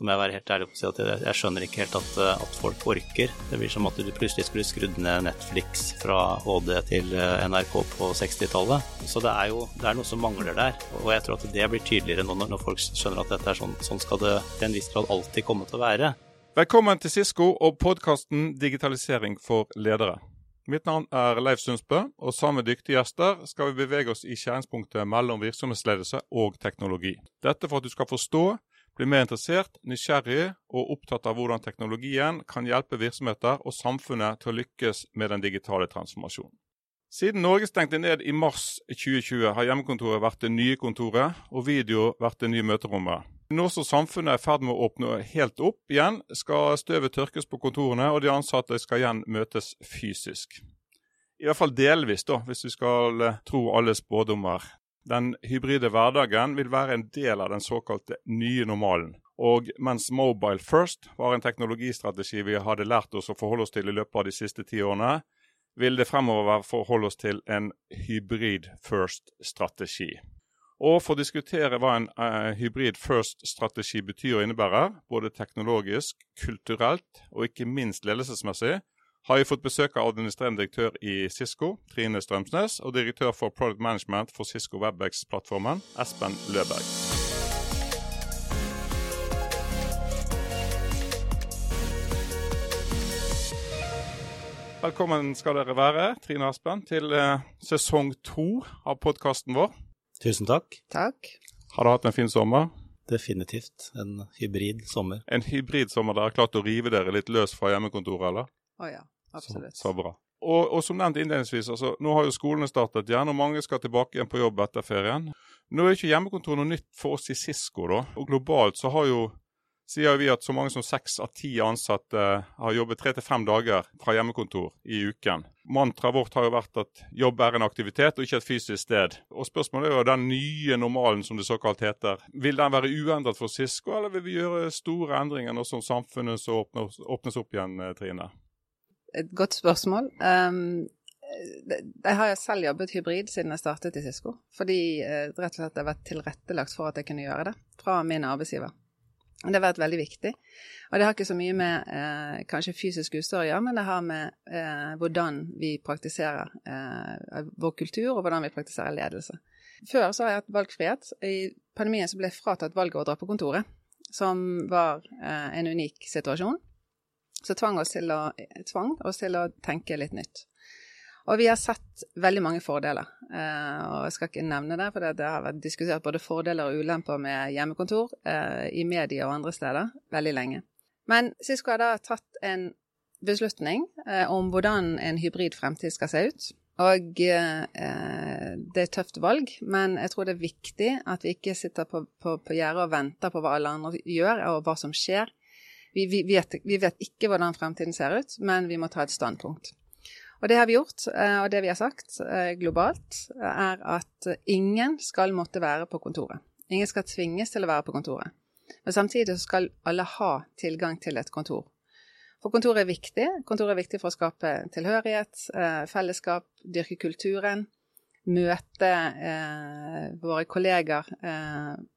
så må jeg være helt ærlig på å si at jeg, jeg skjønner ikke helt at, eh, at, folk orker. Det blir som at du plutselig skulle skrudd ned Netflix fra HD til eh, NRK på 60-tallet. Så det er jo det er noe som mangler der. Og jeg tror at det blir tydeligere nå når folk skjønner at dette er sånn, sånn skal det til en viss grad alltid komme til å være. Velkommen til Sisko og podkasten Digitalisering for ledere. Mitt navn er Leif Sundsbø, og sammen med dyktige gjester skal vi bevege oss i skjæringspunktet mellom virksomhetsledelse og teknologi. Dette for at du skal forstå bli mer interessert, nysgjerrig og opptatt av hvordan teknologien kan hjelpe virksomheter og samfunnet til å lykkes med den digitale transformasjonen. Siden Norge stengte ned i mars 2020, har hjemmekontoret vært det nye kontoret, og video vært det nye møterommet. Nå som samfunnet er i ferd med å åpne helt opp igjen, skal støvet tørkes på kontorene, og de ansatte skal igjen møtes fysisk. I hvert fall delvis, da, hvis vi skal tro alle spådommer. Den hybride hverdagen vil være en del av den såkalte nye normalen. Og mens Mobile First var en teknologistrategi vi hadde lært oss å forholde oss til i løpet av de siste ti årene, vil det fremover forholde oss til en hybrid first-strategi. Og for å diskutere hva en uh, hybrid first-strategi betyr og innebærer, både teknologisk, kulturelt og ikke minst ledelsesmessig, har jeg fått besøk av administrerende direktør i Cisco, Trine Strømsnes, og direktør for Product Management for Cisco Webex-plattformen, Espen Løberg. Velkommen skal dere være, Trine og Espen, til eh, sesong to av podkasten vår. Tusen takk. Takk. Har du hatt en fin sommer? Definitivt. En hybrid sommer. En hybrid sommer. Dere har klart å rive dere litt løs fra hjemmekontoret, eller? Å ja, absolutt. Så, så bra. Og, og, som nevnt innledningsvis, altså, nå har jo skolene startet igjen, og mange skal tilbake igjen på jobb etter ferien. Nå er ikke hjemmekontor noe nytt for oss i Cisco, da. Og globalt så har jo sier vi at så mange som seks av ti ansatte har jobbet tre til fem dager fra hjemmekontor i uken. Mantraet vårt har jo vært at jobb er en aktivitet og ikke et fysisk sted. Og Spørsmålet er jo den nye normalen, som det såkalt heter. Vil den være uendret for Cisco, eller vil vi gjøre store endringer nå som samfunnet så åpnes, åpnes opp igjen, Trine? Et godt spørsmål. Um, jeg har selv jobbet hybrid siden jeg startet i Cisco. Fordi uh, rett og slett det har vært tilrettelagt for at jeg kunne gjøre det fra min arbeidsgiver. Det har vært veldig viktig. Og det har ikke så mye med eh, kanskje fysisk utstyr å gjøre, men det har med eh, hvordan vi praktiserer eh, vår kultur, og hvordan vi praktiserer ledelse. Før så har jeg hatt valgfrihet. I pandemien så ble jeg fratatt valget å dra på kontoret, som var eh, en unik situasjon. Så tvang oss, til å, tvang oss til å tenke litt nytt. Og vi har sett veldig mange fordeler. Eh, og jeg skal ikke nevne det, for det har vært diskutert både fordeler og ulemper med hjemmekontor eh, i media og andre steder veldig lenge. Men Cisco har da tatt en beslutning eh, om hvordan en hybrid fremtid skal se ut. Og eh, det er et tøft valg, men jeg tror det er viktig at vi ikke sitter på, på, på gjerdet og venter på hva alle andre gjør, og hva som skjer. Vi, vi, vet, vi vet ikke hvordan fremtiden ser ut, men vi må ta et standpunkt. Og det har vi gjort, eh, og det vi har sagt eh, globalt, er at ingen skal måtte være på kontoret. Ingen skal tvinges til å være på kontoret. Men samtidig skal alle ha tilgang til et kontor. For kontoret er viktig. Kontoret er viktig for å skape tilhørighet, eh, fellesskap, dyrke kulturen, møte våre kolleger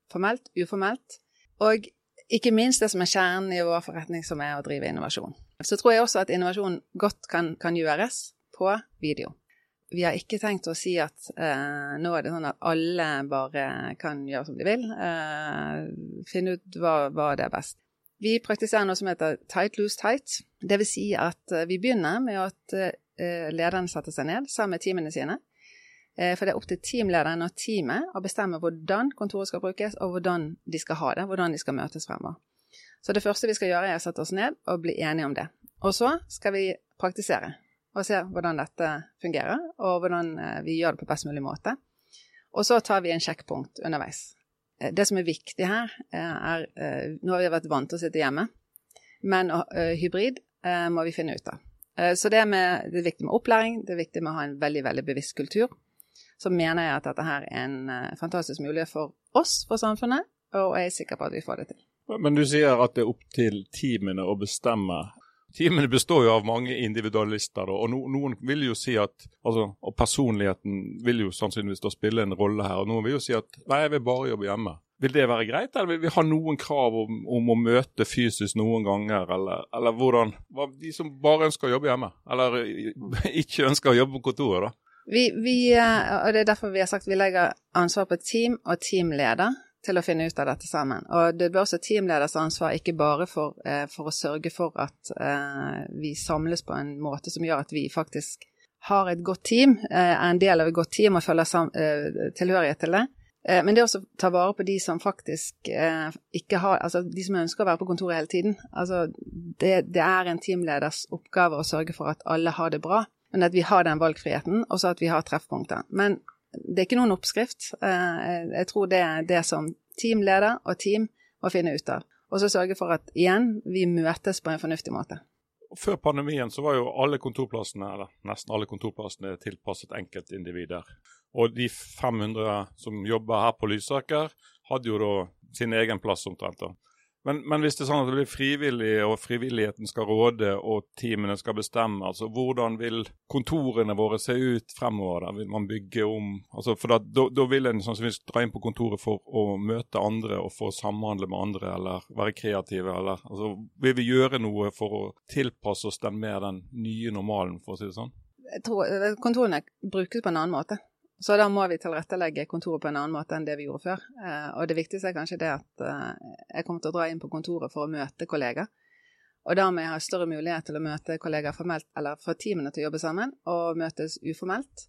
formelt, uformelt. Og ikke minst det som er kjernen i vår forretning, som er å drive innovasjon. Så tror jeg også at innovasjon godt kan, kan gjøres på video. Vi har ikke tenkt å si at eh, nå er det sånn at alle bare kan gjøre som de vil. Eh, finne ut hva, hva det er best. Vi praktiserer noe som heter tight, loose, tight. Vil si at eh, vi begynner med at eh, lederne setter seg ned sammen med teamene sine. Eh, for det er opp til teamlederen og teamet å bestemme hvordan kontoret skal brukes, og hvordan de skal ha det, hvordan de skal møtes fremover. Så det første vi skal gjøre, er å sette oss ned og bli enige om det. Og så skal vi praktisere og se hvordan dette fungerer, og hvordan eh, vi gjør det på best mulig måte. Og så tar vi en sjekkpunkt underveis. Eh, det som er viktig her, er Nå har vi vært vant til å sitte hjemme, men hybrid må vi finne ut av. Så det, med, det, er viktig med opplæring, det er viktig med å ha en veldig, veldig bevisst kultur. Så mener jeg at dette her er en fantastisk mulighet for oss, for samfunnet, og jeg er sikker på at vi får det til. Men du sier at det er opp til teamene å bestemme Teamene består jo av mange individualister, og noen vil jo si at altså, Og personligheten vil jo sannsynligvis da spille en rolle her. og Noen vil jo si at nei, jeg vil bare jobbe hjemme. Vil det være greit, eller vil vi ha noen krav om, om å møte fysisk noen ganger? Eller, eller hvordan De som bare ønsker å jobbe hjemme, eller ikke ønsker å jobbe på kontoret, da? Vi, vi, eh, og det er derfor vi har sagt vi legger ansvar på team og teamleder til å finne ut av dette sammen. Og det blir også teamleders ansvar, ikke bare for, eh, for å sørge for at eh, vi samles på en måte som gjør at vi faktisk har et godt team, er en del av et godt team og føler tilhørighet til det men det er også å ta vare på de som faktisk ikke har Altså de som ønsker å være på kontoret hele tiden. Altså det, det, er en teamleders oppgave å sørge for at alle har det bra, men at vi har den valgfriheten, og så at vi har treffpunkter. Men det er ikke noen oppskrift. Eh, jeg tror det er det som teamleder og team må finne ut av. Og så sørge for at igjen, vi møtes på en fornuftig måte. Før pandemien så var jo alle kontorplassene, eller nesten alle kontorplassene tilpasset enkeltindivider. Og de 500 som jobber her på Lysaker, hadde jo da sin egen plass omtrent. da. Men, men, hvis det er sånn at det blir frivillig, og frivilligheten skal råde, og teamene skal bestemme, altså hvordan vil kontorene våre se ut fremover? Da? Vil man bygge om altså For da, vil en sannsynligvis dra inn på kontoret for å møte andre og for å samhandle med andre, eller være kreative, eller altså, Vil vi gjøre noe for å tilpasse oss den mer den nye normalen, for å si det sånn? Jeg tror Kontorene brukes på en annen måte. Så da må vi tilrettelegge kontoret på en annen måte enn det vi gjorde før. Eh, og det viktigste er kanskje det at eh, jeg kommer til å dra inn på kontoret for å møte kollegaer. Og da må jeg ha større mulighet til å møte kollegaer formelt, eller få teamene til å jobbe sammen, og møtes uformelt.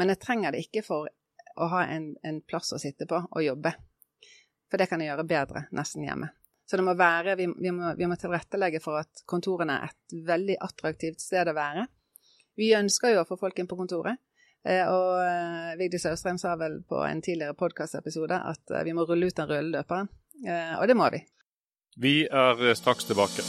Men jeg trenger det ikke for å ha en, en plass å sitte på og jobbe. For det kan jeg gjøre bedre nesten hjemme. Så det må være, vi, vi, må, vi må tilrettelegge for at kontorene er et veldig attraktivt sted å være. Vi ønsker jo å få folk inn på kontoret. Eh, og eh, Vigdis Austrheim sa vel på en tidligere podkastepisode at eh, vi må rulle ut den røde løperen. Og det må vi. Vi er straks tilbake.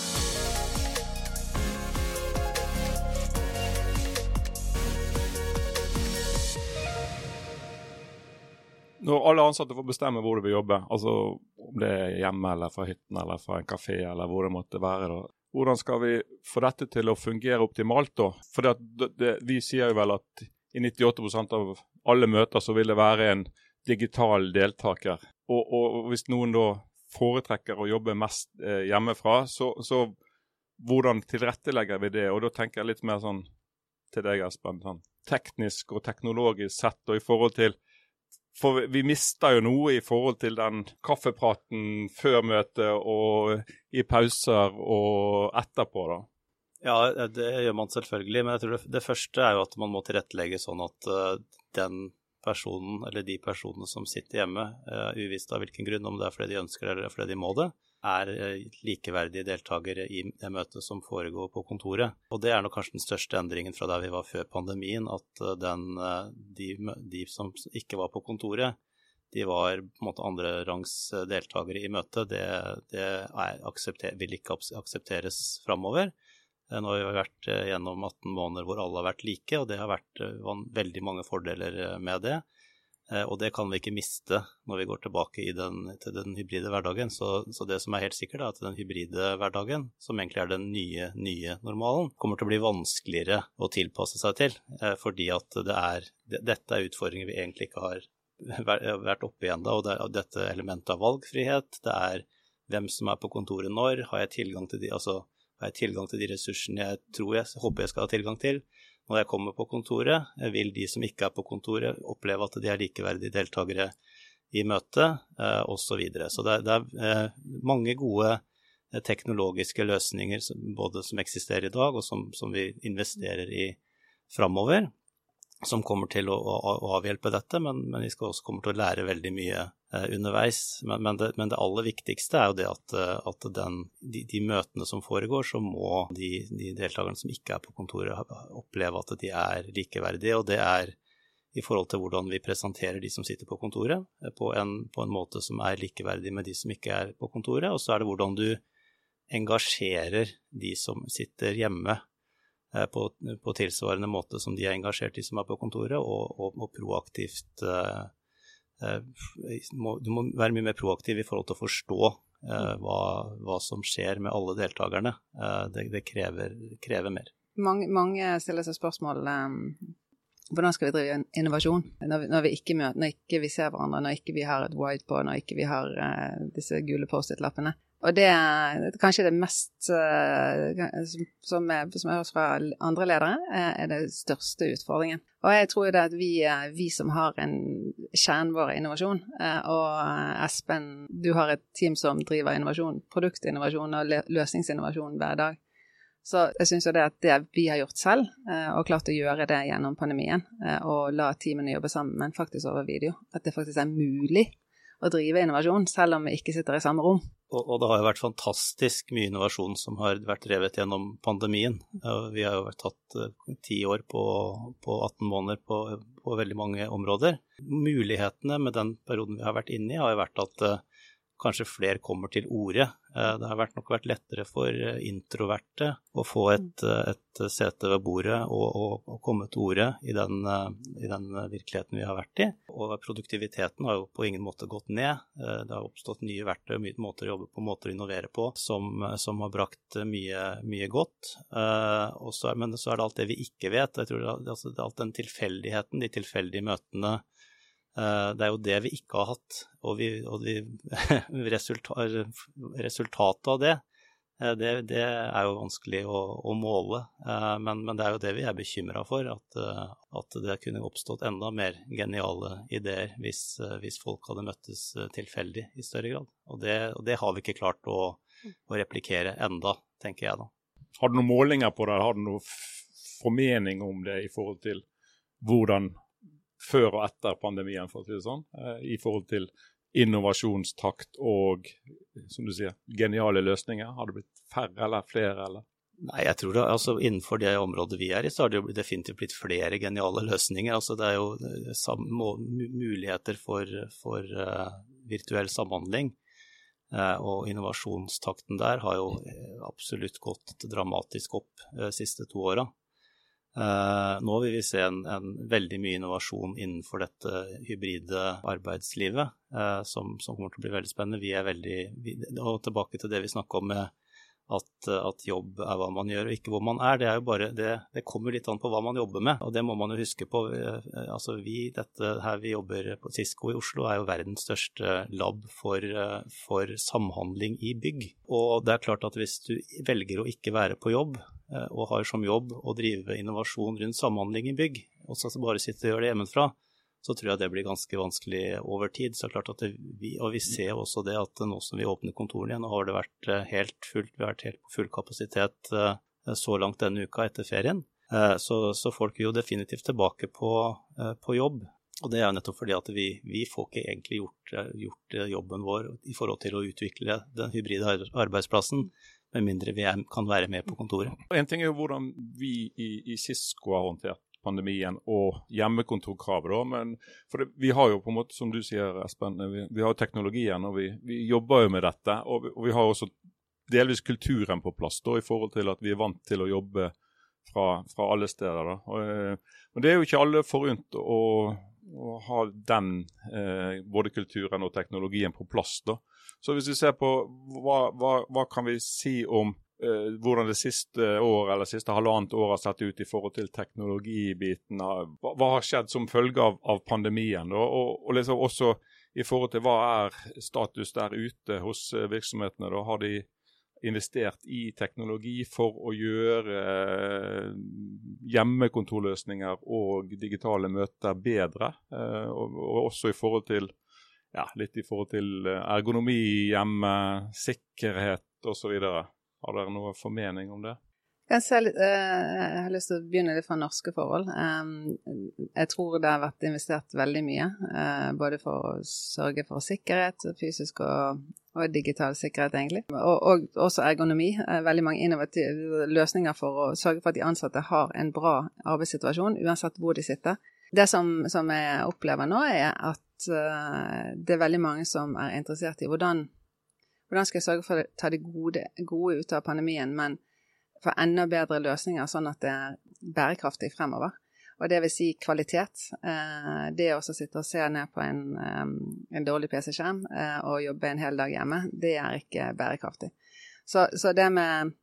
Når alle ansatte får bestemme hvor de vil jobbe, altså om det er hjemme eller fra hytten eller fra en kafé eller hvor det måtte være, da, hvordan skal vi få dette til å fungere optimalt da? For det, det, vi sier jo vel at i 98% av alle møter så vil det være en digital deltaker. Og, og, hvis noen da foretrekker å jobbe mest eh, hjemmefra, så, så, hvordan tilrettelegger vi det? Og da tenker jeg litt mer sånn til deg, Espen. Sånn, teknisk og teknologisk sett, og i forhold til For vi mister jo noe i forhold til den kaffepraten før møtet og i pauser og etterpå, da. Ja, det gjør man selvfølgelig. Men jeg tror det, det første er jo at man må tilrettelegge sånn at uh, den personen eller de personene som sitter hjemme, uh, uvisst av hvilken grunn, om det er fordi de ønsker eller fordi de må det, er uh, likeverdige deltakere i det møtet som foregår på kontoret. Og det er nok kanskje den største endringen fra der vi var før pandemien, at den, de, de, som ikke var på kontoret, de var på en måte andrerangs deltakere i møtet. Det, det aksepter, vil ikke aksepteres framover. Eh, nå har vi vært eh, gjennom 18 måneder hvor alle har vært like, og det har vært eh, veldig mange fordeler med det. Og det kan vi ikke miste når vi går tilbake den, til den hybride hverdagen. Så, så, det som er helt sikkert, er at den hybride hverdagen, som egentlig er den nye, nye normalen, kommer til å bli vanskeligere å tilpasse seg til. Fordi at det er, dette er utfordringer vi egentlig ikke har vært oppe i ennå. Og det er dette elementet av valgfrihet, det er hvem som er på kontoret når, har jeg tilgang til de altså har jeg tilgang til de ressursene jeg tror jeg håper jeg skal ha tilgang til når jeg kommer på kontoret? Vil de som ikke er på kontoret, oppleve at de er likeverdige deltakere i møtet, eh, osv. Så, videre. så det, det er eh, mange gode eh, teknologiske løsninger både som eksisterer i dag, og som, som vi investerer i framover som kommer til å, å, å avhjelpe dette, men, men, vi skal også komme til å lære veldig mye eh, underveis. Men, men, det, men, det, aller viktigste er jo det at, eh, at den, de, de, møtene som foregår, så må de, de, deltakerne som ikke er på kontoret, oppleve at de er likeverdige. Og det er i forhold til hvordan vi presenterer de som sitter på kontoret, eh, på en, på en måte som er likeverdig med de som ikke er på kontoret. Og så er det hvordan du engasjerer de som sitter hjemme Eh, på, på, tilsvarende måte som de er engasjert, de som er på kontoret, og, og, og proaktivt uh, må, Du må være mye mer proaktiv i forhold til å forstå uh, hva, hva, som skjer med alle deltakerne. det, det krever, krever, mer. Mange, mange, stiller seg spørsmål um, hvordan skal vi drive innovasjon når vi, når vi ikke møter, når ikke vi ser hverandre, når ikke vi har et whiteboard, når ikke vi har uh, disse gule Post-It-lappene. Og det er kanskje det mest uh, som, er, som jeg fra andre ledere, er det største utfordringen. Og jeg tror det at vi, vi som har en kjernen vår innovasjon, og Espen, du har et team som driver innovasjon, produktinnovasjon og løsningsinnovasjon hver dag. Så jeg syns jo det at det vi har gjort selv, eh, og klart å gjøre det gjennom pandemien, eh, og la teamene jobbe sammen, men faktisk over video, at det faktisk er mulig å drive innovasjon, selv om vi ikke sitter i samme rom. Og, og det har jo vært fantastisk mye innovasjon som har vært drevet gjennom pandemien. Vi har jo vært tatt eh, ti år på, på 18 måneder på, på, veldig mange områder. Mulighetene med den perioden vi har vært inne i, har jo vært at kanskje flere kommer til orde. Eh, det har nok vært lettere for eh, introverte å få et, eh, et sete ved bordet og, og, og, komme til orde i den, i den, virkeligheten vi har vært i. Og produktiviteten har jo på ingen måte gått ned. Det har oppstått nye verktøy, mye måter å jobbe på, måter å innovere på, som, som har brakt mye, mye godt. Også, men så er det alt det vi ikke vet. Jeg tror det, altså, det er alt den tilfeldigheten, de tilfeldige møtene det er jo det vi ikke har hatt, og, vi, og vi, resultatet av det, eh, det, det, er jo vanskelig å, å måle. Eh, men, men, det er jo det vi er bekymra for, at, at, det kunne oppstått enda mer geniale ideer hvis, hvis folk hadde møttes tilfeldig i større grad. Og det, og det har vi ikke klart å, å, replikere enda, tenker jeg da. Har du noen målinger på det, har du noen formening om det i forhold til hvordan før og etter pandemien, for å si det sånn, eh, i forhold til innovasjonstakt og som du sier, geniale løsninger? Har det blitt færre eller flere? eller? Nei, jeg tror det, altså Innenfor det området vi er i, så har det jo definitivt blitt flere geniale løsninger. altså Det er jo eh, muligheter for, for uh, virtuell samhandling. Uh, og innovasjonstakten der har jo absolutt gått dramatisk opp de siste to åra. Uh, nå vil vi se en, en, veldig mye innovasjon innenfor dette hybride arbeidslivet, uh, som, som, kommer til å bli veldig spennende. Vi er veldig, og tilbake til det vi snakka om med at, at, jobb er hva man gjør og ikke hvor man er. Det, er bare, det, det, kommer litt an på hva man jobber med, og det må man jo huske på. Uh, altså vi, dette her vi jobber på Cisco i Oslo, er jo verdens største lab for, for samhandling i bygg. Og det er klart at hvis du velger å ikke være på jobb, Eh, og har som jobb å drive innovasjon rundt samhandling i bygg, og så bare sitte og gjøre det hjemmefra, så tror jeg det blir ganske vanskelig over tid. Så klart at vi, Og vi ser også det at nå som vi åpner kontorene igjen, har det vært eh, helt fullt, vi har vært helt på full kapasitet eh, så langt denne uka etter ferien. Så, så folk er jo definitivt tilbake på, på jobb. Og det er nettopp fordi at vi, vi får ikke egentlig gjort, gjort, jobben vår i forhold til å utvikle den hybride arbeidsplassen med mindre vi er, kan være med på kontoret. En ting er jo hvordan vi i, i Cisco har håndtert pandemien og hjemmekontorkravet. men for det, Vi har jo på en måte, som du sier Espen, vi, vi har teknologien og vi, vi, jobber jo med dette. Og vi, og vi, har også delvis kulturen på plass da, i forhold til at vi er vant til å jobbe fra, fra alle steder. da. Og, eh, men det er jo ikke alle forunt å, å ha den eh, både kulturen og teknologien på plass. da. Så hvis vi ser på hva, hva, hva kan vi si om eh, hvordan det siste år eller siste halvannet år har sett ut i forhold til teknologibiten? Hva, hva har skjedd som følge av, av pandemien? Da? og, og liksom også i forhold til hva er status der ute hos eh, virksomhetene? Da? Har de investert i teknologi for å gjøre eh, hjemmekontorløsninger og digitale møter bedre? Eh, og, og også i forhold til ja, litt i forhold til eh, ergonomi hjemme, sikkerhet osv. Har dere noe formening om det? Jeg, har lyst til å begynne litt fra norske forhold. Jeg tror det har vært investert veldig mye, både for å sørge for sikkerhet, fysisk og, og digital sikkerhet, egentlig. Og, og, også ergonomi. Eh, veldig mange innovative løsninger for å sørge for at de ansatte har en bra arbeidssituasjon, uansett hvor de sitter. Det som, som jeg opplever nå, er at uh, det er veldig mange som er interessert i hvordan, hvordan skal jeg sørge for å ta det gode, gode ut av pandemien, men få enda bedre løsninger, sånn at det er bærekraftig fremover. Og det vil si kvalitet. Uh, det å sitte og se ned på en, en dårlig PC-skjerm uh, og jobbe en hel dag hjemme, det er ikke bærekraftig. Så, så det med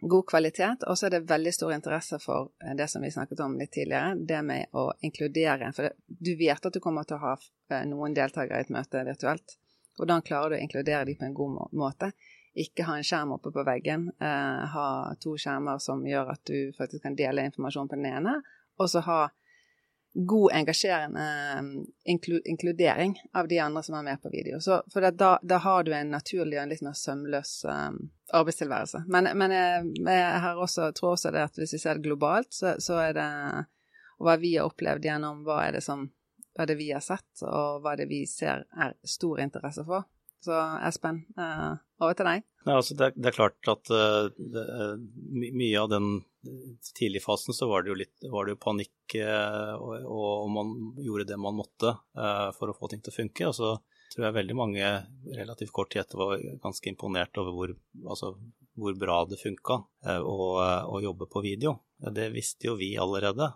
god kvalitet, og så er det veldig stor interesse for eh, det som vi snakket om litt tidligere, det med å inkludere. For du vet at du kommer til å ha eh, noen deltakere i et møte virtuelt. Hvordan klarer du å inkludere dem på en god måte? Ikke ha en skjerm oppe på veggen, eh, ha to skjermer som gjør at du faktisk kan dele informasjon på den ene, og så ha god, engasjerende inkludering av de andre som er med på video. Så, for da, da, har du en naturlig og en litt mer sømløs um, arbeidstilværelse. Men, men jeg, jeg, har også, tror også det at hvis vi ser det globalt, så, så, er det hva vi har opplevd gjennom hva er det som hva er det vi har sett, og hva er det vi ser er stor interesse for. Så Espen, uh, over til deg. Ja, altså det, det, er klart at uh, det, uh, mye av den tidlige fasen så var det jo litt var det jo panikk, og, og, man gjorde det man måtte for å få ting til å funke. Og så tror jeg veldig mange relativt kort tid etter var ganske imponert over hvor, altså, hvor bra det funka å, jobbe på video. Det visste jo vi allerede,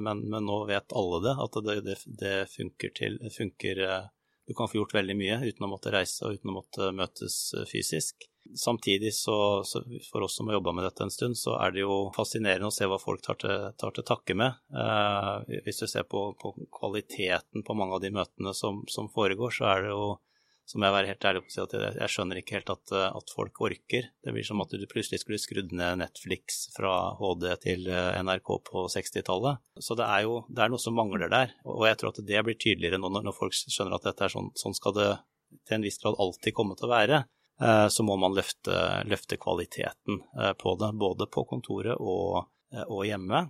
men, men nå vet alle det, at det, det funker, til, funker du kan få gjort veldig mye uten å måtte reise og uten å måtte møtes eh, fysisk. Samtidig så, så for oss som har jobba med dette en stund, så er det jo fascinerende å se hva folk tar til, tar til takke med. Eh, hvis du ser på, på, kvaliteten på mange av de møtene som, som foregår, så er det jo så må jeg være helt ærlig på å si at jeg, jeg skjønner ikke helt at, eh, at, folk orker. Det blir som at du plutselig skulle skrudd ned Netflix fra HD til eh, NRK på 60-tallet. Så det er jo det er noe som mangler der. Og jeg tror at det blir tydeligere nå når, folk skjønner at dette er sånn, sånn skal det til en viss grad alltid komme til å være. Eh, så må man løfte, løfte kvaliteten på det, både på kontoret og, og hjemme.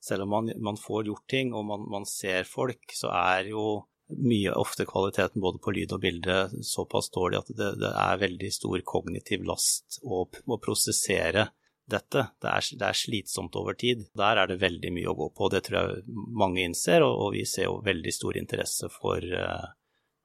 Selv om man, man, får gjort ting og man, man ser folk, så er jo mye ofte kvaliteten både på lyd og bilde såpass dårlig at det, det er veldig stor kognitiv last å, å prosessere dette. Det er, det er, slitsomt over tid. Der er det veldig mye å gå på. Det tror jeg mange innser, og, og vi ser jo veldig stor interesse for, uh,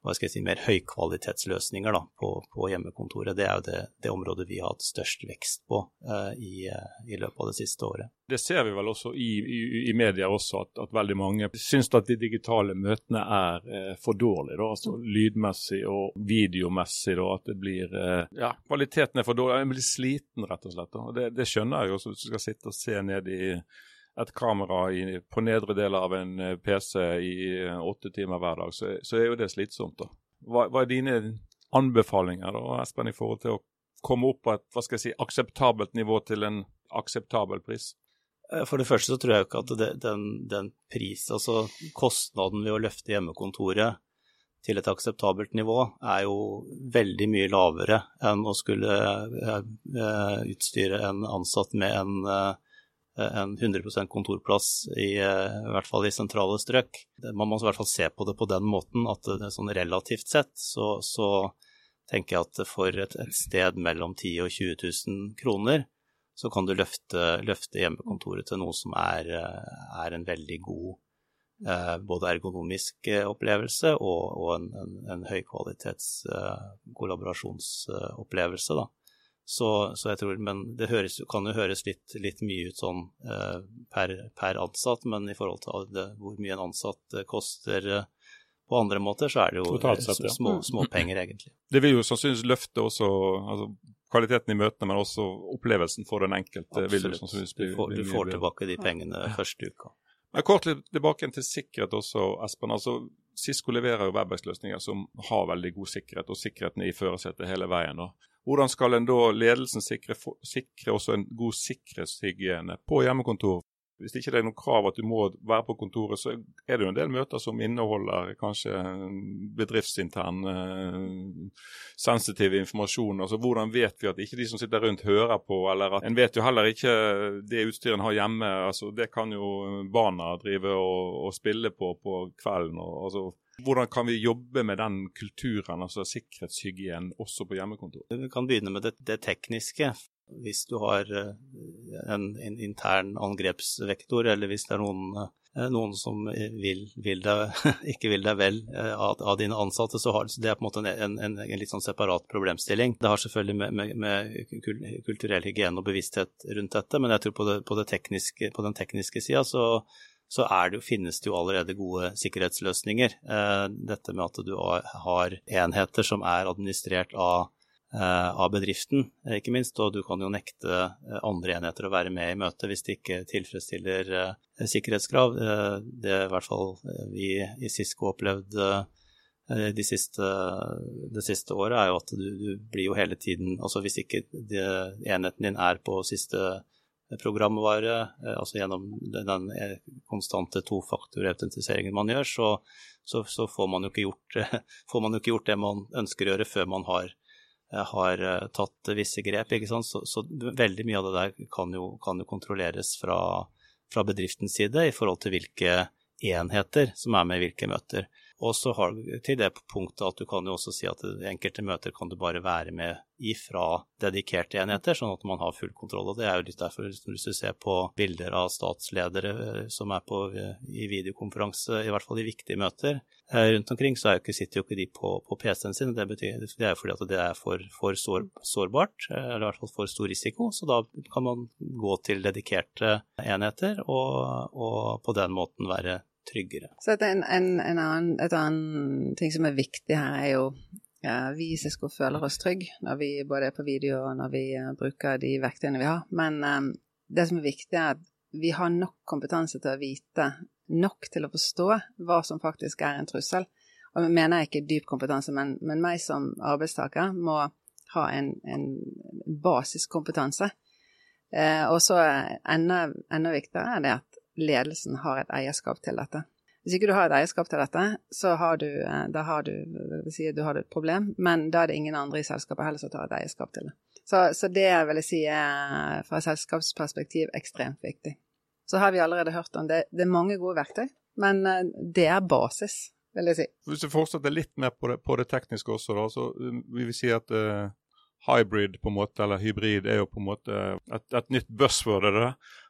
hva skal jeg si, mer høykvalitetsløsninger da, på, på, hjemmekontoret. Det er jo det, det, området vi har hatt størst vekst på uh, i, uh, i, løpet av det siste året. Det ser vi vel også i, i, i media også, at, at, veldig mange syns at de digitale møtene er eh, for dårlige. Da, altså Lydmessig og videomessig. Da, at det blir Ja, kvaliteten er for dårlig. En blir sliten, rett og slett. Da. Det, det skjønner jeg jo, hvis du skal sitte og se ned i et kamera i, på nedre del av en eh, PC i eh, åtte timer hver dag, så, så er jo det slitsomt. da. Hva, hva, er dine anbefalinger da, Espen, i forhold til å komme opp på et hva skal jeg si, akseptabelt nivå til en akseptabel pris? Eh, for det første så tror jeg jo ikke at det, den, den pris, altså kostnaden ved å løfte hjemmekontoret til et akseptabelt nivå, er jo veldig mye lavere enn å skulle utstyre en ansatt med en en 100 kontorplass, i, eh, i, hvert fall i sentrale strøk. Man må i hvert fall se på det på den måten at det sånn relativt sett så, så tenker jeg at for et, et, sted mellom 10 000 og 20 000 kroner, så kan du løfte, løfte hjemmekontoret til noe som er, eh, er en veldig god eh, både ergonomisk eh, opplevelse og, og en, en, en høykvalitets eh, kollaborasjonsopplevelse. da. Så, så, jeg tror, Men det høres, kan jo høres litt, litt mye ut sånn eh, per, per, ansatt, men i forhold til det, hvor mye en ansatt eh, koster eh, på andre måter, så er det jo sett, ja. små, småpenger, egentlig. Det vil jo sannsynligvis løfte også altså, kvaliteten i møtene, men også opplevelsen for den enkelte. Absolutt. Du får, du får tilbake de pengene første uka. Men Kort litt tilbake til sikkerhet også, Espen. altså Cisco leverer jo Webex-løsninger som har veldig god sikkerhet, og sikkerheten er i førersetet hele veien. Da. Hvordan skal en da ledelsen sikre, sikre også en god sikkerhetshygiene på hjemmekontor? Hvis ikke det er noe krav at du må være på kontoret, så er det jo en del møter som inneholder kanskje bedriftsintern eh, sensitiv informasjon. Altså Hvordan vet vi at ikke de som sitter rundt hører på, eller at en vet jo heller ikke det utstyret en har hjemme. altså Det kan jo barna drive og, og spille på på kvelden. og altså hvordan kan vi jobbe med den kulturen, altså sikkerhetshygienen, også på hjemmekontor? Vi kan begynne med det, det tekniske. Hvis du har eh, en, en, intern angrepsvektor, eller hvis det er noen, eh, noen som vil, vil deg, ikke vil deg vel eh, av, av, dine ansatte, så har det er på en måte en, en, en litt sånn separat problemstilling. Det har selvfølgelig med, med, med, kulturell hygiene og bevissthet rundt dette, men jeg tror på, det, på, det tekniske, på den tekniske sida så så det, finnes det jo allerede gode sikkerhetsløsninger. Dette med at du har enheter som er administrert av av bedriften, ikke minst. Og du kan jo nekte andre enheter å være med i møtet hvis de ikke tilfredsstiller sikkerhetskrav. Det er i hvert fall vi i Cisco opplevde de siste, det siste året, er jo at du, du, blir jo hele tiden Altså hvis ikke det, enheten din er på siste programvare, altså gjennom den konstante tofaktorautentiseringen man gjør, så, så, så, får, man gjort, får, man jo ikke gjort, det man ønsker å gjøre før man har, har tatt visse grep. Så, så, veldig mye av det der kan jo, kan jo kontrolleres fra, fra bedriftens side i forhold til hvilke enheter som er med i hvilke møter. Og så har du til det punktet at du kan jo også si at enkelte møter kan du bare være med ifra dedikerte enheter, sånn at man har full kontroll. Og det er jo litt derfor, hvis du ser på bilder av statsledere eh, som er på, eh, i videokonferanse, i hvert fall i viktige møter eh, rundt omkring, så ikke, sitter jo ikke de på, på PC-en sin. Det, betyr, det er jo fordi at det er for, for sår, sårbart, eller i hvert fall for stor risiko. Så da kan man gå til dedikerte enheter og, og på den måten være tryggere. Så en, en, en annen, et annet ting som er viktig her, er jo ja, vi i Cisco føler oss trygge når vi både er på video og når vi uh, bruker de verktøyene vi har. Men um, det som er viktig, er at vi har nok kompetanse til å vite nok til å forstå hva som faktisk er en trussel. Og jeg mener ikke dyp kompetanse, men, men meg som arbeidstaker må ha en, en basiskompetanse. Eh, og så enda, enda viktigere er det at ledelsen har et eierskap til dette. Hvis ikke du har et eierskap til dette, så har du, eh, da har du, si du har et problem, men da er det ingen andre i selskapet heller som tar et eierskap til det. Så, så det vil jeg si er fra selskapsperspektiv ekstremt viktig. Så har vi allerede hørt om det. Det er mange gode verktøy, men eh, det er basis, vil jeg si. Hvis vi fortsetter litt mer på det, på det tekniske også, da, så um, vil vi si at uh, hybrid på en måte, eller hybrid er jo på en måte et, et nytt buzzword. det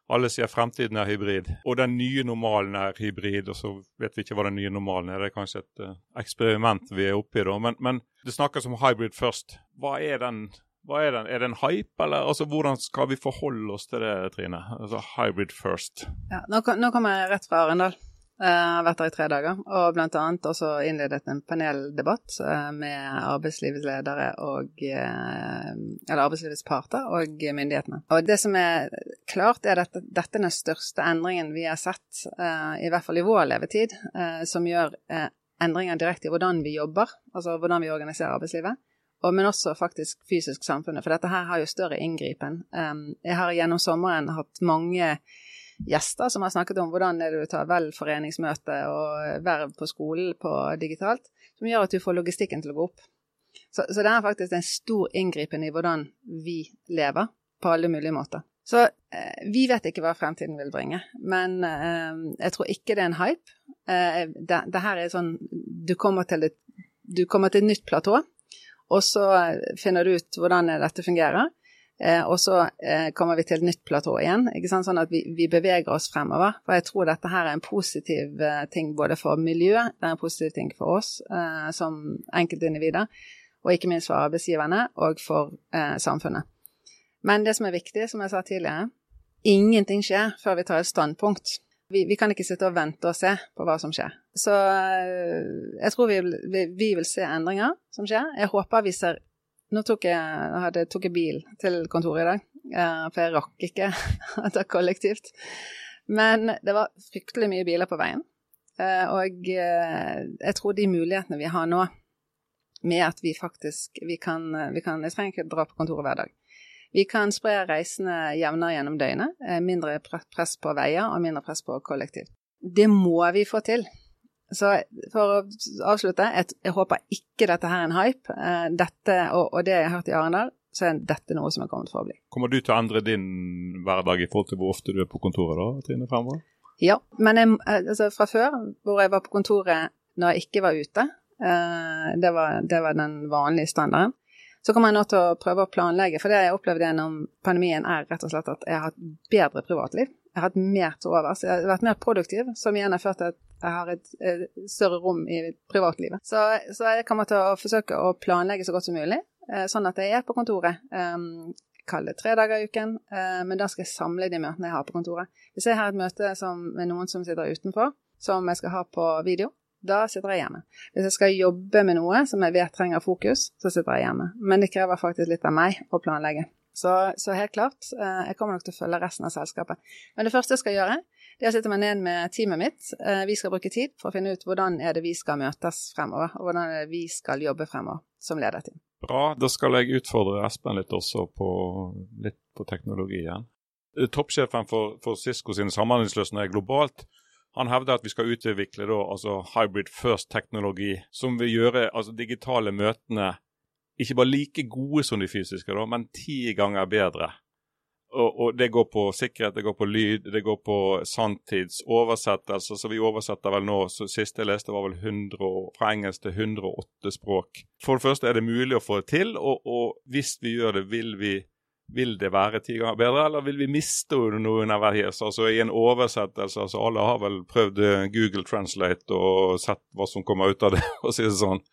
alle sier fremtiden er hybrid, og den nye normalen er hybrid. Og så vet vi ikke hva den nye normalen er. Det er kanskje et uh, eksperiment vi er oppe i da. Men, men, det snakkes om hybrid først. Hva er den? Hva er, den? er det en hype, eller altså, hvordan skal vi forholde oss til det, Trine? Altså hybrid first. Ja, nå, nå kommer jeg rett fra Arendal. Jeg eh, har vært der i tre dager, og blant annet også innledet en paneldebatt eh, med arbeidslivets ledere og eh, Eller arbeidslivets parter og myndighetene. Og det som er klart, er at dette er den største endringen vi har sett, i hvert fall i vår levetid, som gjør endringer direkte i hvordan vi jobber, altså hvordan vi organiserer arbeidslivet. Og, men også faktisk fysisk samfunnet, for dette her har jo større inngripen. Jeg har gjennom sommeren hatt mange gjester som har snakket om hvordan du tar vel foreningsmøte og verv på skolen på digitalt, som gjør at du får logistikken til å gå opp. Så, så det er faktisk en stor inngripen i hvordan vi lever, på alle mulige måter. Så eh, vi vet ikke hva fremtiden vil bringe, men eh, jeg tror ikke det er en hype. Eh, det, det, her er sånn du kommer, til et, kommer til et nytt platå, og så finner du ut hvordan dette fungerer. Eh, og så eh, kommer vi til et nytt platå igjen, ikke sant? sånn at vi, vi, beveger oss fremover. For jeg tror dette her er en positiv eh, ting både for miljøet, det er en positiv ting for oss eh, som enkeltindivider, og ikke minst for arbeidsgiverne og for eh, samfunnet. Men det som er viktig, som jeg sa tidligere, ingenting skjer før vi tar et standpunkt. Vi, vi, kan ikke sitte og vente og se på hva som skjer. Så jeg tror vi, vi, vi vil se endringer som skjer. Jeg håper vi ser nå tok jeg, hadde, tok jeg bil til kontoret i dag, eh, for jeg rakk ikke å ta kollektivt. Men det var fryktelig mye biler på veien. Eh, og eh, jeg tror de mulighetene vi har nå, med at vi faktisk vi kan, vi kan Jeg trenger ikke dra på kontoret hver dag. Vi kan spre reisende jevnere gjennom døgnet. Mindre press på veier og mindre press på kollektiv. Det må vi få til. Så for å avslutte, jeg, håper ikke dette her er en hype. Eh, dette, og, og, det jeg har hørt i Arendal, så er dette noe som er kommet for å bli. Kommer du til å endre din hverdag i forhold til hvor ofte du er på kontoret da, Trine fremover? Ja, men jeg, eh, altså fra før, hvor jeg var på kontoret når jeg ikke var ute, eh, det var, det var den vanlige standarden, så kommer jeg nå til å prøve å planlegge. For det jeg opplevde gjennom pandemien, er rett og slett at jeg har hatt bedre privatliv. Jeg har hatt mer til overs. Jeg har vært mer produktiv, som igjen har ført til at jeg har et, et større rom i privatlivet. Så, så, jeg kommer til å forsøke å planlegge så godt som mulig, eh, sånn at jeg er på kontoret. Um, Kall det tre dager i uken, uh, men da skal jeg samle de møtene jeg har på kontoret. Hvis jeg har et møte som, med noen som sitter utenfor, som jeg skal ha på video, da sitter jeg hjemme. Hvis jeg skal jobbe med noe som jeg vet trenger fokus, så sitter jeg hjemme. Men det krever faktisk litt av meg å planlegge. Så, så, helt klart, eh, jeg kommer nok til å følge resten av selskapet. Men det første jeg skal gjøre, det sitter sitte ned med teamet mitt. Eh, vi skal bruke tid for å finne ut hvordan er det vi skal møtes fremover, og hvordan er det vi skal jobbe fremover som lederteam. Bra. Da skal jeg utfordre Espen litt også på, litt på teknologien. Toppsjefen for, for Cisco sine samhandlingsløsninger globalt han hevder at vi skal utvikle da, altså hybrid first-teknologi, som vil gjøre altså, digitale møtene ikke bare like gode som de fysiske, da, men ti ganger bedre. Og, og, Det går på sikkerhet, det går på lyd, det går på sanntidsoversettelse. Så vi oversetter vel nå, så siste jeg leste var vel 100, fra engelsk til 108 språk. For det første er det mulig å få det til, og, og hvis vi gjør det, vil, vi, vil det være ti ganger bedre, eller vil vi miste noen av underveis? Altså I en oversettelse, altså alle har vel prøvd Google Translate og sett hva som kommer ut av det, og si det sånn.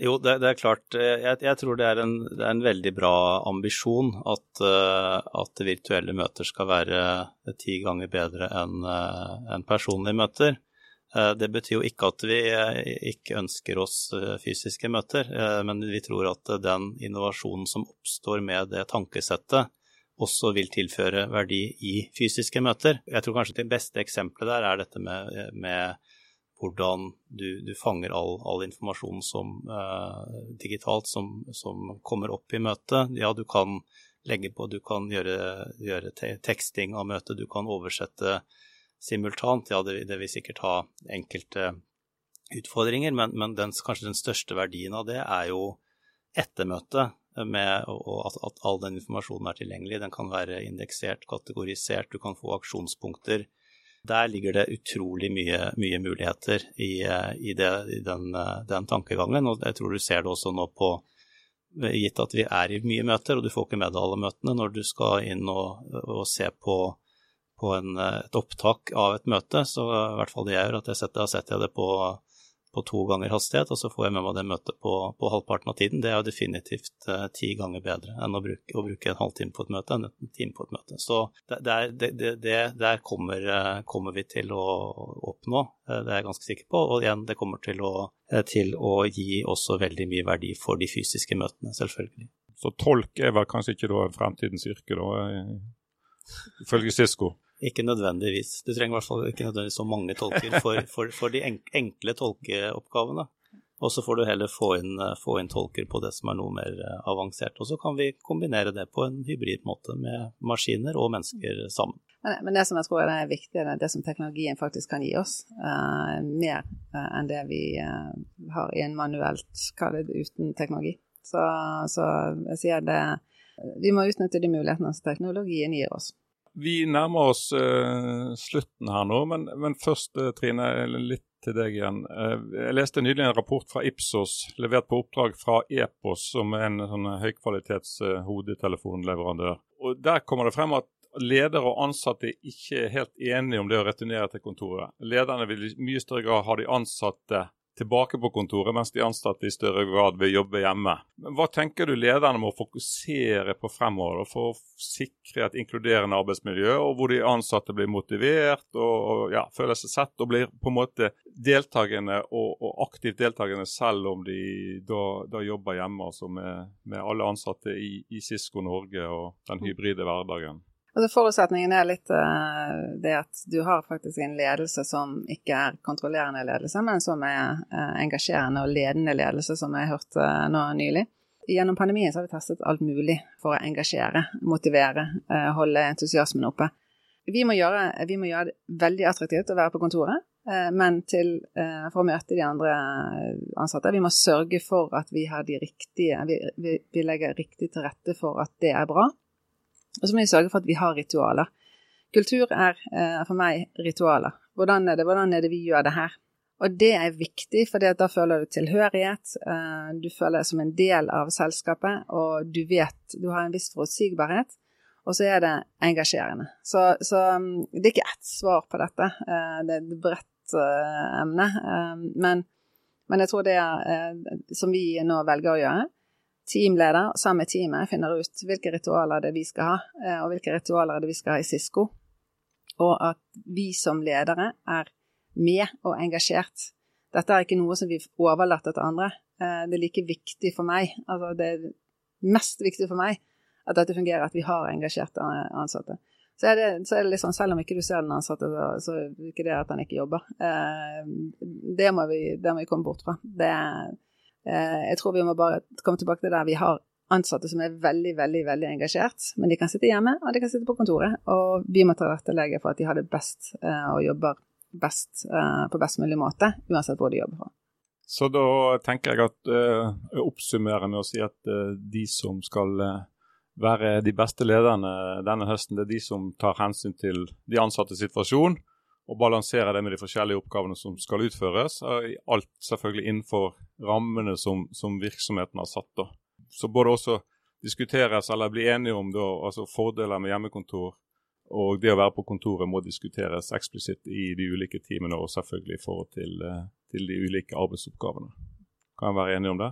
Jo, det, det, er klart. Eh, jeg, jeg tror det er, en, det er, en, veldig bra ambisjon at, uh, at, virtuelle møter skal være ti ganger bedre enn en personlige møter. Det betyr jo ikke at vi ikke ønsker oss fysiske møter, men vi tror at den innovasjonen som oppstår med det tankesettet, også vil tilføre verdi i fysiske møter. Jeg tror kanskje det beste eksempelet der er dette med, med hvordan du, du fanger all, all, informasjon som, eh, digitalt som, som, kommer opp i møtet. Ja, du kan legge på, du kan gjøre, gjøre te teksting av møtet, du kan oversette simultant. Ja, det, det vil sikkert ha enkelte utfordringer, men, men den, kanskje den største verdien av det er jo etter møtet. Med, og at, at all den informasjonen er tilgjengelig. Den kan være indeksert, kategorisert, du kan få aksjonspunkter der ligger det utrolig mye, mye muligheter i, eh, i, det, i den, eh, den, tankegangen. Og jeg tror du ser det også nå på Gitt at vi er i mye møter, og du får ikke med deg alle møtene, når du skal inn og, og se på, på en, et opptak av et møte, så i hvert fall det jeg gjør, at jeg setter, setter jeg det på på to ganger hastighet, og så får jeg med meg det møtet på, på halvparten av tiden. Det er jo definitivt eh, ti ganger bedre enn å bruke, å bruke, en halvtime på et møte enn en time på et møte. Så der, det, det, der kommer, uh, kommer, vi til å oppnå, uh, det er jeg ganske sikker på. Og igjen, det kommer til å, til å gi også veldig mye verdi for de fysiske møtene, selvfølgelig. Så tolk er vel kanskje ikke da fremtidens yrke, da, ifølge Sisko? Ikke nødvendigvis. Du trenger i hvert fall ikke nødvendigvis så mange tolker for, for, for de enkle tolkeoppgavene. Og så får du heller få inn, få inn, tolker på det som er noe mer eh, avansert. Og så kan vi kombinere det på en hybrid måte med maskiner og mennesker sammen. Men, det som jeg tror er viktig, det er det som teknologien faktisk kan gi oss. Uh, mer uh, enn det vi uh, har i en manuelt, kall det uten teknologi. Så, så jeg sier det Vi må utnytte de mulighetene som teknologien gir oss. Vi nærmer oss uh, slutten her nå, men, men først uh, Trine, litt til deg igjen. Uh, jeg leste nylig en rapport fra Ipsos, levert på oppdrag fra Epos, som er en sånn høykvalitets hodetelefonleverandør. Og Der kommer det frem at ledere og ansatte ikke er helt enige om det å returnere til kontoret. Lederne vil i mye større grad ha de ansatte tilbake på kontoret, mens de ansatte i større grad vil jobbe hjemme. Men Hva tenker du lederne må fokusere på fremover for å sikre et inkluderende arbeidsmiljø, og hvor de ansatte blir motivert og, ja, føler seg sett og blir på en måte deltakende og, og aktivt deltakende selv om de da, da jobber hjemme altså med, med alle ansatte i, i Cisco Norge og den hybride hverdagen? Altså Forutsetningen er litt uh, det at du har faktisk en ledelse som ikke er kontrollerende ledelse, men som er uh, engasjerende og ledende ledelse, som jeg hørte uh, nå nylig. Gjennom pandemien så har vi testet alt mulig for å engasjere, motivere, holde entusiasmen oppe. Vi må, gjøre, vi må, gjøre, det veldig attraktivt å være på kontoret, men til, for å møte de andre ansatte. Vi må sørge for at vi har de riktige vi, vi, vi legger riktig til rette for at det er bra. Og så må vi sørge for at vi har ritualer. Kultur er eh, for meg ritualer. Hvordan er, det, hvordan er det vi gjør det her? Og det er viktig, for da føler du tilhørighet, eh, du føler deg som en del av selskapet, og du vet Du har en viss forutsigbarhet, og så er det engasjerende. Så, så det er ikke ett svar på dette. Eh, det er et bredt emne. Men, men, jeg tror det er, som vi nå velger å gjøre, teamleder sammen med teamet finner ut hvilke ritualer det er vi skal ha, eh, og hvilke ritualer det er vi skal ha i Sisko. Og at vi som ledere er med og engasjert dette er ikke noe som vi overlater til andre. Eh, det er like viktig for meg, altså det er mest viktig for meg, at dette fungerer, at vi har engasjerte ansatte. Så er, det, så er det sånn, selv om ikke du ser den ansatte, så, er det ikke det at han ikke jobber. Eh, det, må vi, det må vi komme bort fra. Det, eh, jeg tror vi må bare komme tilbake til der vi har ansatte som er veldig, veldig veldig engasjert. Men de kan sitte hjemme, og de kan sitte på kontoret. Og vi må tilrettelegge for at de har det best eh, og jobber best eh, på best mulig måte, uansett hvor de jobber fra. Så da tenker jeg at jeg oppsummerer med å si at de som skal være de beste lederne denne høsten, det er de som tar hensyn til de ansattes situasjon og balanserer det med de forskjellige oppgavene som skal utføres. Alt selvfølgelig innenfor rammene som, som virksomheten har satt. da så både også diskuteres eller bli enige om da, altså fordeler med hjemmekontor og det å være på kontoret må diskuteres eksplisitt i de ulike timene og selvfølgelig i forhold til, eh, til de ulike arbeidsoppgavene. Kan jeg være enige om det?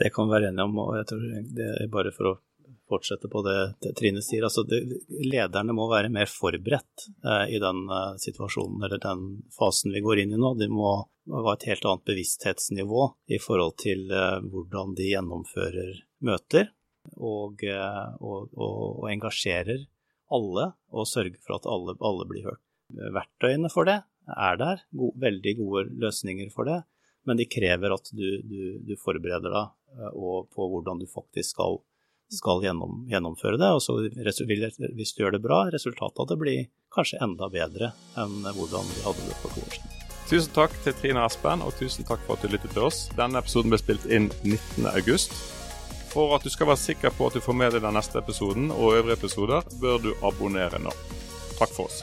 Det kan være enige om. og jeg tror det er Bare for å fortsette på det, Trine sier. altså det, Lederne må være mer forberedt eh, i den eh, situasjonen eller den fasen vi går inn i nå. De må ha et helt annet bevissthetsnivå i forhold til eh, hvordan de gjennomfører møter, og, eh, og, og, og, engasjerer alle og sørger for at alle, alle blir hørt. Verktøyene for det er der, gode, veldig gode løsninger for det, men de krever at du, du, du forbereder deg og på hvordan du faktisk skal skal gjennom, gjennomføre det. Og så vil, hvis du gjør det bra, resultatet av det blir kanskje enda bedre enn hvordan vi hadde det for to år siden. Tusen takk til Trine Aspen, og tusen takk for at du lyttet til oss. Denne episoden ble spilt inn 19.8. For at du skal være sikker på at du får med deg den neste episoden og øvrige episoder, bør du abonnere nå. Takk for oss.